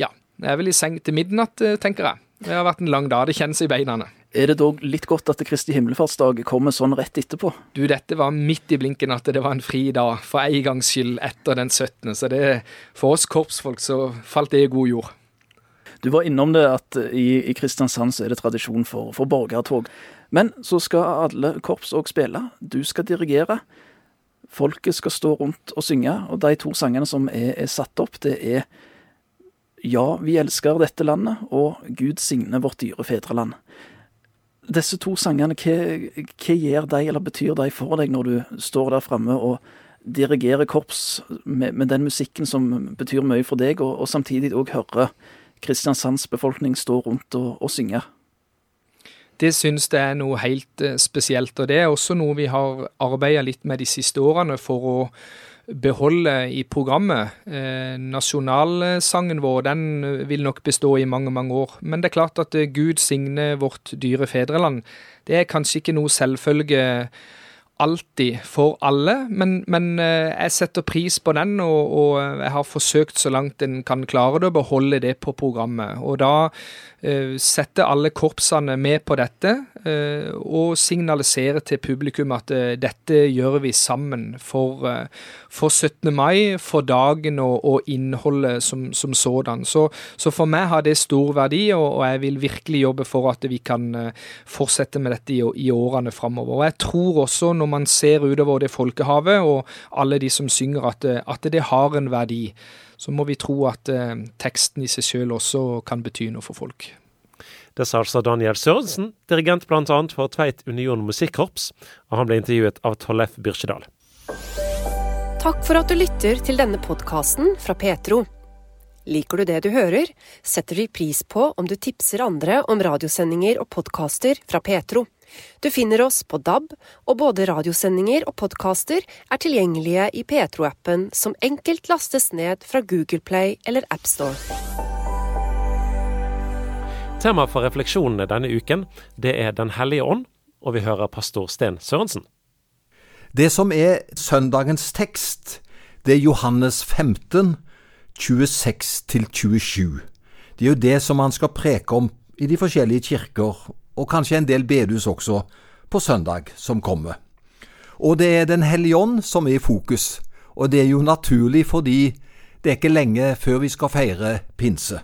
ja, jeg er vel i seng til midnatt, eh, tenker jeg. Det har vært en lang dag. Det kjennes i beina. Er det dog litt godt at Kristi himmelfartsdag kommer sånn rett etterpå? Du, dette var midt i blinken at det var en fri dag, for en gangs skyld etter den 17. Så det, for oss korpsfolk så falt det i god jord. Du var innom det at i, i Kristiansand så er det tradisjon for, for borgertog. Men så skal alle korps òg spille. Du skal dirigere. Folket skal stå rundt og synge. Og de to sangene som er, er satt opp, det er Ja, vi elsker dette landet, og Gud signe vårt dyre fedreland disse to sangene, hva, hva gjør de, eller betyr de for deg når du står der framme og dirigerer korps med, med, den musikken som betyr mye for deg, og, og samtidig òg hører Kristiansands befolkning stå rundt og, og synge? Det syns jeg er noe helt eh, spesielt, og det er også noe vi har arbeida litt med de siste årene for å beholde i programmet. Eh, nasjonalsangen vår den vil nok bestå i mange, mange år. Men det er klart at eh, Gud signe vårt dyre fedreland. Det er kanskje ikke noe selvfølge alltid for alle, men, men eh, jeg setter pris på den, og, og, jeg har forsøkt så langt en kan klare det, å beholde det på programmet. Og da sette alle korpsene med på dette, uh, og signalisere til publikum at uh, dette gjør vi sammen for, for 17. mai, for dagen og, og innholdet som, som sådan. Så, så, for meg har det stor verdi, og, og, jeg vil virkelig jobbe for at vi kan fortsette med dette i, i årene framover. Og jeg tror også, når man ser utover det folkehavet og alle de som synger, at, at det har en verdi. Så må vi tro at eh, teksten i seg selv også kan bety noe for folk. Det sa altså Daniel Sørensen, dirigent bl.a. for Tveit Union Musikkorps, og han ble intervjuet av Tollef Byrkjedal. Takk for at du lytter til denne podkasten fra Petro. Liker du det du hører, setter vi pris på om du tipser andre om radiosendinger og podkaster fra Petro. Du finner oss på DAB, og både radiosendinger og podkaster er tilgjengelige i Petro-appen, som enkelt lastes ned fra Google Play eller AppStore. Temaet for refleksjonene denne uken det er Den hellige ånd, og vi hører pastor Sten Sørensen. Det som er søndagens tekst, det er Johannes 15, 26-27. Det er jo det som han skal preke om i de forskjellige kirker og kanskje en del bedehus også, på søndag som kommer. Og det er Den hellige ånd som er i fokus, og det er jo naturlig fordi det er ikke lenge før vi skal feire pinse.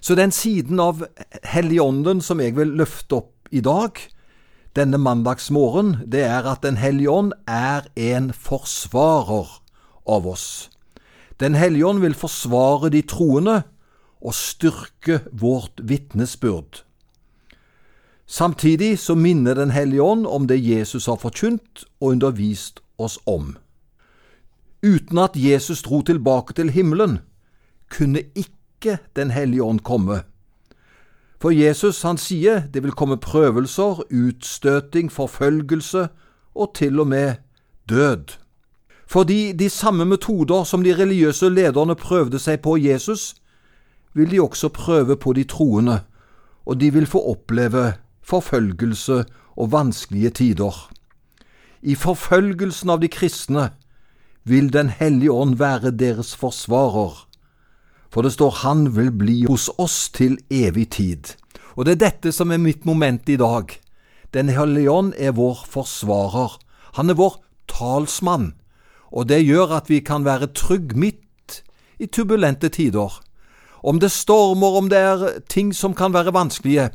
Så den siden av Helligånden som jeg vil løfte opp i dag, denne mandagsmorgen, det er at Den hellige ånd er en forsvarer av oss. Den hellige ånd vil forsvare de troende og styrke vårt vitnesbyrd. Samtidig så minner Den hellige ånd om det Jesus har forkynt og undervist oss om. Uten at Jesus dro tilbake til himmelen, kunne ikke Den hellige ånd komme. For Jesus han sier det vil komme prøvelser, utstøting, forfølgelse og til og med død. Fordi de samme metoder som de religiøse lederne prøvde seg på Jesus, vil de også prøve på de troende, og de vil få oppleve forfølgelse og vanskelige tider. I forfølgelsen av de kristne vil Den hellige ånd være deres forsvarer. For det står Han vil bli hos oss til evig tid. Og det er dette som er mitt moment i dag. Den hellige ånd er vår forsvarer. Han er vår talsmann. Og det gjør at vi kan være trygg midt i turbulente tider. Om det stormer, om det er ting som kan være vanskelige,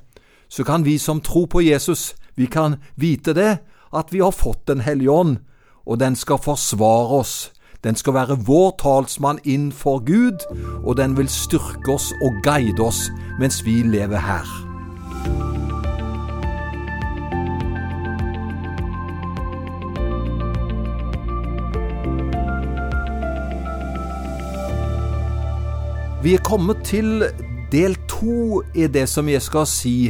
så kan vi som tror på Jesus, vi kan vite det, at vi har fått Den hellige ånd, og den skal forsvare oss. Den skal være vår talsmann inn for Gud, og den vil styrke oss og guide oss mens vi lever her. Vi er kommet til del to i det som jeg skal si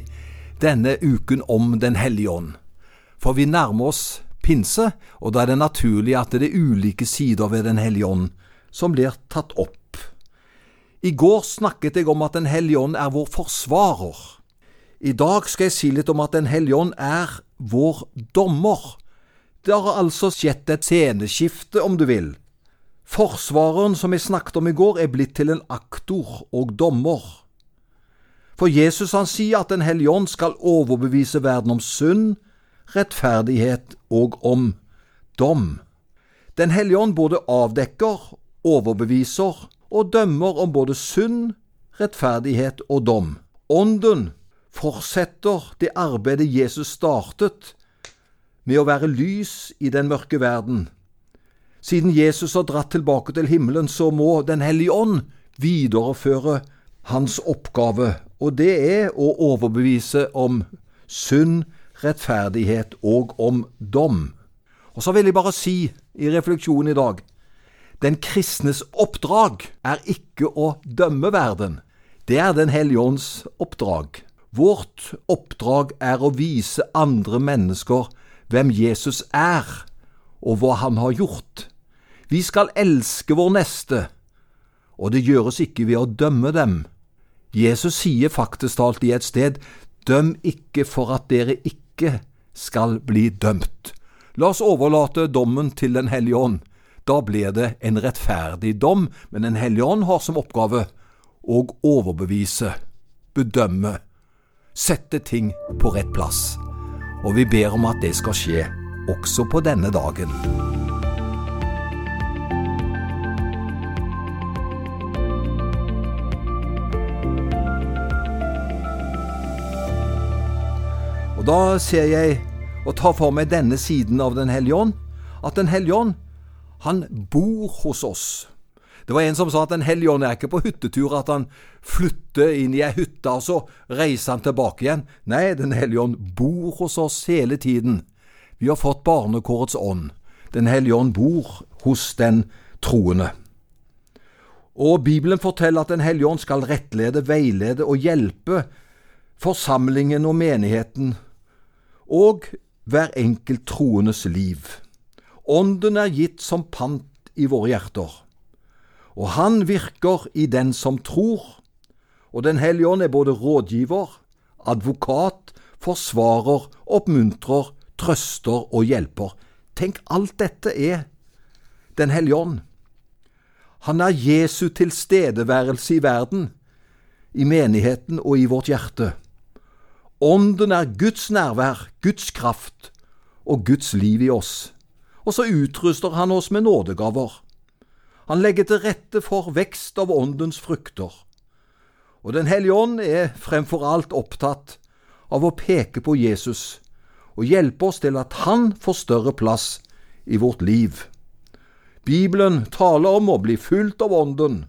denne uken om Den hellige ånd. For vi nærmer oss pinse, og da er det naturlig at det er ulike sider ved Den hellige ånd som blir tatt opp. I går snakket jeg om at Den hellige ånd er vår forsvarer. I dag skal jeg si litt om at Den hellige ånd er vår dommer. Det har altså skjedd et sceneskifte, om du vil. Forsvareren som vi snakket om i går, er blitt til en aktor og dommer. For Jesus han sier at Den hellige ånd skal overbevise verden om synd, rettferdighet og om dom. Den hellige ånd både avdekker, overbeviser og dømmer om både synd, rettferdighet og dom. Ånden fortsetter det arbeidet Jesus startet med å være lys i den mørke verden. Siden Jesus har dratt tilbake til himmelen, så må Den hellige ånd videreføre hans oppgave, og det er å overbevise om synd, rettferdighet og om dom. Og så vil jeg bare si i refleksjonen i dag den kristnes oppdrag er ikke å dømme verden. Det er Den hellige ånds oppdrag. Vårt oppdrag er å vise andre mennesker hvem Jesus er, og hva han har gjort. Vi skal elske vår neste, og det gjøres ikke ved å dømme dem. Jesus sier faktisk talt i et sted, døm ikke for at dere ikke skal bli dømt. La oss overlate dommen til Den hellige ånd. Da blir det en rettferdig dom, men Den hellige ånd har som oppgave å overbevise, bedømme, sette ting på rett plass. Og vi ber om at det skal skje også på denne dagen. Da ser jeg og tar for meg denne siden av Den hellige ånd, at Den hellige ånd, han bor hos oss. Det var en som sa at Den hellige ånd er ikke på hyttetur, at han flytter inn i ei hytte, og så reiser han tilbake igjen. Nei, Den hellige ånd bor hos oss hele tiden. Vi har fått barnekårets ånd. Den hellige ånd bor hos den troende. Og Bibelen forteller at Den hellige ånd skal rettlede, veilede og hjelpe forsamlingen og menigheten og hver enkelt troendes liv. Ånden er gitt som pant i våre hjerter, og han virker i den som tror. Og Den hellige ånd er både rådgiver, advokat, forsvarer, oppmuntrer, trøster og hjelper. Tenk, alt dette er Den hellige ånd. Han er Jesu tilstedeværelse i verden, i menigheten og i vårt hjerte. Ånden er Guds nærvær, Guds kraft og Guds liv i oss. Og så utruster han oss med nådegaver. Han legger til rette for vekst av åndens frukter. Og Den hellige ånd er fremfor alt opptatt av å peke på Jesus og hjelpe oss til at han får større plass i vårt liv. Bibelen taler om å bli fulgt av Ånden,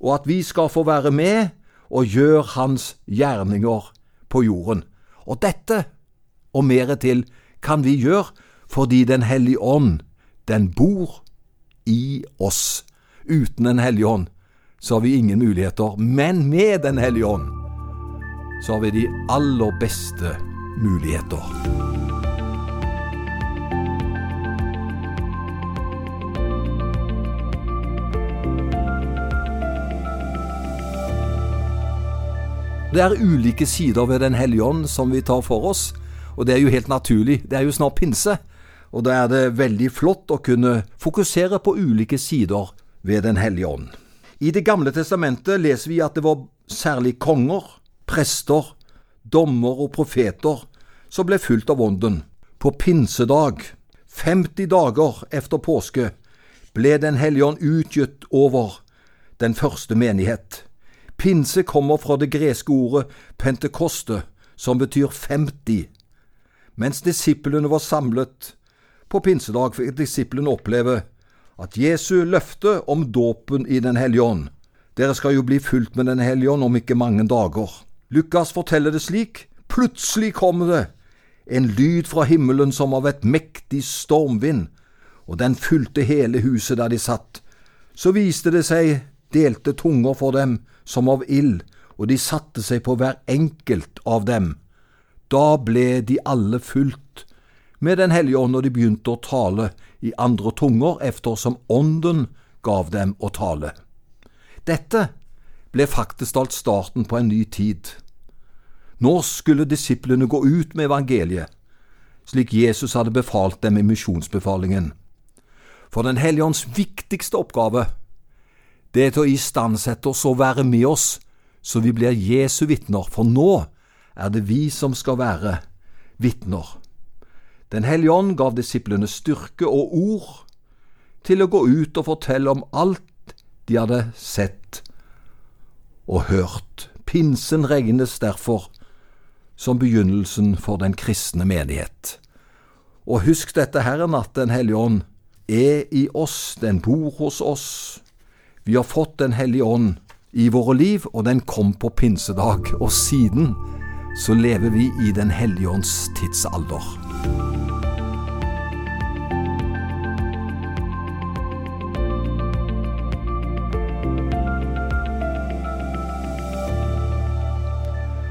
og at vi skal få være med og gjøre Hans gjerninger på jorden. Og dette, og mere til, kan vi gjøre fordi Den hellige ånd, den bor i oss. Uten Den hellige ånd så har vi ingen muligheter, men med Den hellige ånd så har vi de aller beste muligheter. Det er ulike sider ved Den hellige ånd som vi tar for oss, og det er jo helt naturlig. Det er jo snart pinse. og da er det veldig flott å kunne fokusere på ulike sider ved Den hellige ånd. I Det gamle testamentet leser vi at det var særlig konger, prester, dommer og profeter som ble fulgt av ånden. På pinsedag, 50 dager efter påske, ble Den hellige ånd utgitt over den første menighet. Pinse kommer fra det greske ordet pentekoste, som betyr 50. Mens disiplene var samlet på pinsedag, fikk disiplene oppleve at Jesu løfte om dåpen i Den hellige ånd Dere skal jo bli fulgt med Den hellige ånd om ikke mange dager. Lukas forteller det slik. Plutselig kom det en lyd fra himmelen som av et mektig stormvind, og den fulgte hele huset der de satt. Så viste det seg delte tunger for dem som av ild, og de satte seg på hver enkelt av dem. Da ble de alle fulgt med Den hellige ånd, og de begynte å tale i andre tunger eftersom Ånden gav dem å tale. Dette ble faktisk alt starten på en ny tid. Nå skulle disiplene gå ut med evangeliet, slik Jesus hadde befalt dem i misjonsbefalingen. For Den hellige ånds viktigste oppgave, det er til å istandsette oss og være med oss, så vi blir Jesu vitner, for nå er det vi som skal være vitner. Den hellige ånd gav disiplene styrke og ord til å gå ut og fortelle om alt de hadde sett og hørt. Pinsen regnes derfor som begynnelsen for den kristne menighet. Og husk dette, Herren, at Den hellige ånd er i oss, den bor hos oss. Vi har fått Den hellige ånd i våre liv, og den kom på pinsedag. Og siden så lever vi i Den hellige ånds tidsalder.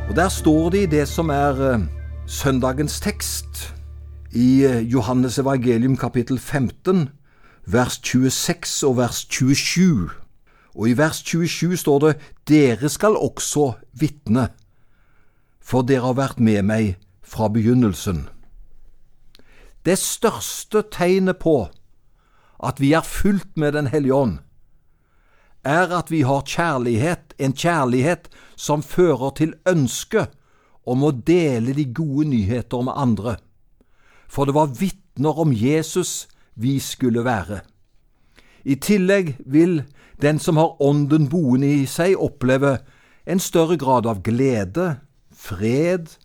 Og Der står det i det som er uh, søndagens tekst, i uh, Johannes evangelium kapittel 15, vers 26 og vers 27. Og i vers 27 står det Dere skal også vitne, for dere har vært med meg fra begynnelsen. Det største tegnet på at vi er fulgt med Den hellige ånd, er at vi har kjærlighet, en kjærlighet som fører til ønske om å dele de gode nyheter med andre. For det var vitner om Jesus vi skulle være. I tillegg vil den som har Ånden boende i seg, opplever en større grad av glede, fred,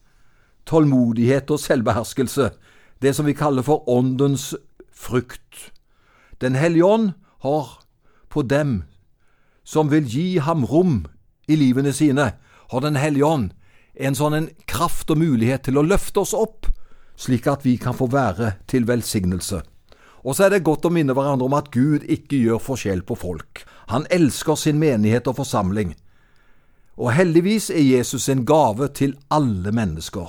tålmodighet og selvbeherskelse, det som vi kaller for Åndens frukt. Den hellige ånd har på dem som vil gi ham rom i livene sine, har Den hellige ånd en sånn en kraft og mulighet til å løfte oss opp, slik at vi kan få være til velsignelse. Og så er det godt å minne hverandre om at Gud ikke gjør forskjell på folk. Han elsker sin menighet og forsamling. Og heldigvis er Jesus en gave til alle mennesker.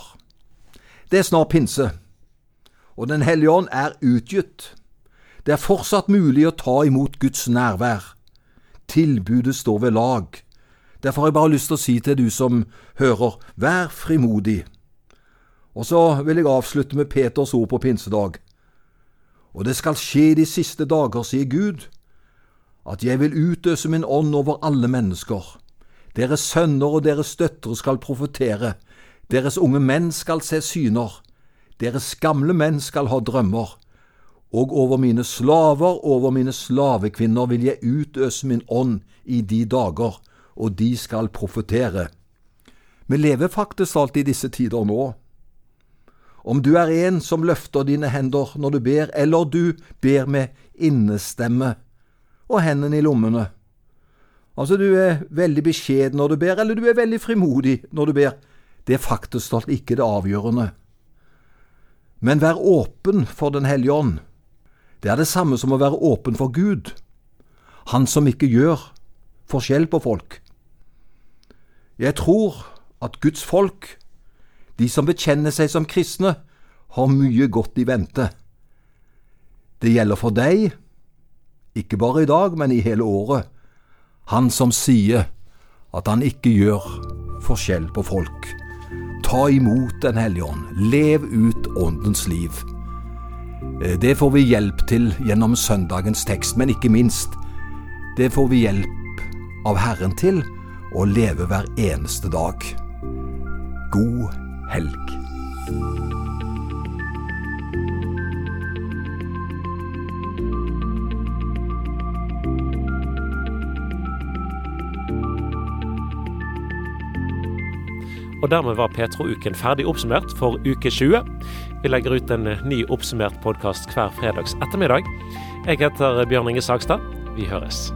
Det er snart pinse, og Den hellige ånd er utgitt. Det er fortsatt mulig å ta imot Guds nærvær. Tilbudet står ved lag. Derfor har jeg bare lyst til å si til du som hører, vær frimodig. Og så vil jeg avslutte med Peters ord på pinsedag. Og det skal skje de siste dager, sier Gud, at jeg vil utøse min ånd over alle mennesker. Deres sønner og deres døtre skal profetere, deres unge menn skal se syner, deres gamle menn skal ha drømmer og over mine slaver, over mine slavekvinner vil jeg utøse min ånd i de dager, og de skal profetere. Vi lever faktisk alt i disse tider nå. Om du er en som løfter dine hender når du ber, eller du ber med innestemme og hendene i lommene. Altså, du er veldig beskjeden når du ber, eller du er veldig frimodig når du ber. Det er faktisk alt ikke det avgjørende. Men vær åpen for Den hellige ånd. Det er det samme som å være åpen for Gud, Han som ikke gjør forskjell på folk. Jeg tror at Guds folk, de som bekjenner seg som kristne, har mye godt i vente. Det gjelder for deg, ikke bare i dag, men i hele året. Han som sier at han ikke gjør forskjell på folk. Ta imot Den hellige ånd, lev ut Åndens liv. Eh, Det får vi hjelp til gjennom søndagens tekst, men ikke minst, det får vi hjelp av Herren til å leve hver eneste dag. God helg. Og dermed var Petro-uken ferdig oppsummert for uke 20. Vi legger ut en ny oppsummert podkast hver fredags ettermiddag. Jeg heter Bjørn Inge Sagstad. Vi høres.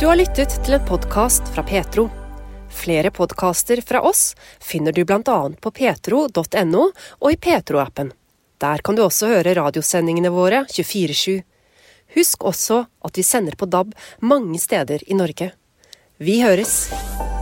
Du har lyttet til en podkast fra Petro. Flere podkaster fra oss finner du bl.a. på petro.no og i Petro-appen. Der kan du også høre radiosendingene våre 24-7. Husk også at vi sender på DAB mange steder i Norge. Vi høres!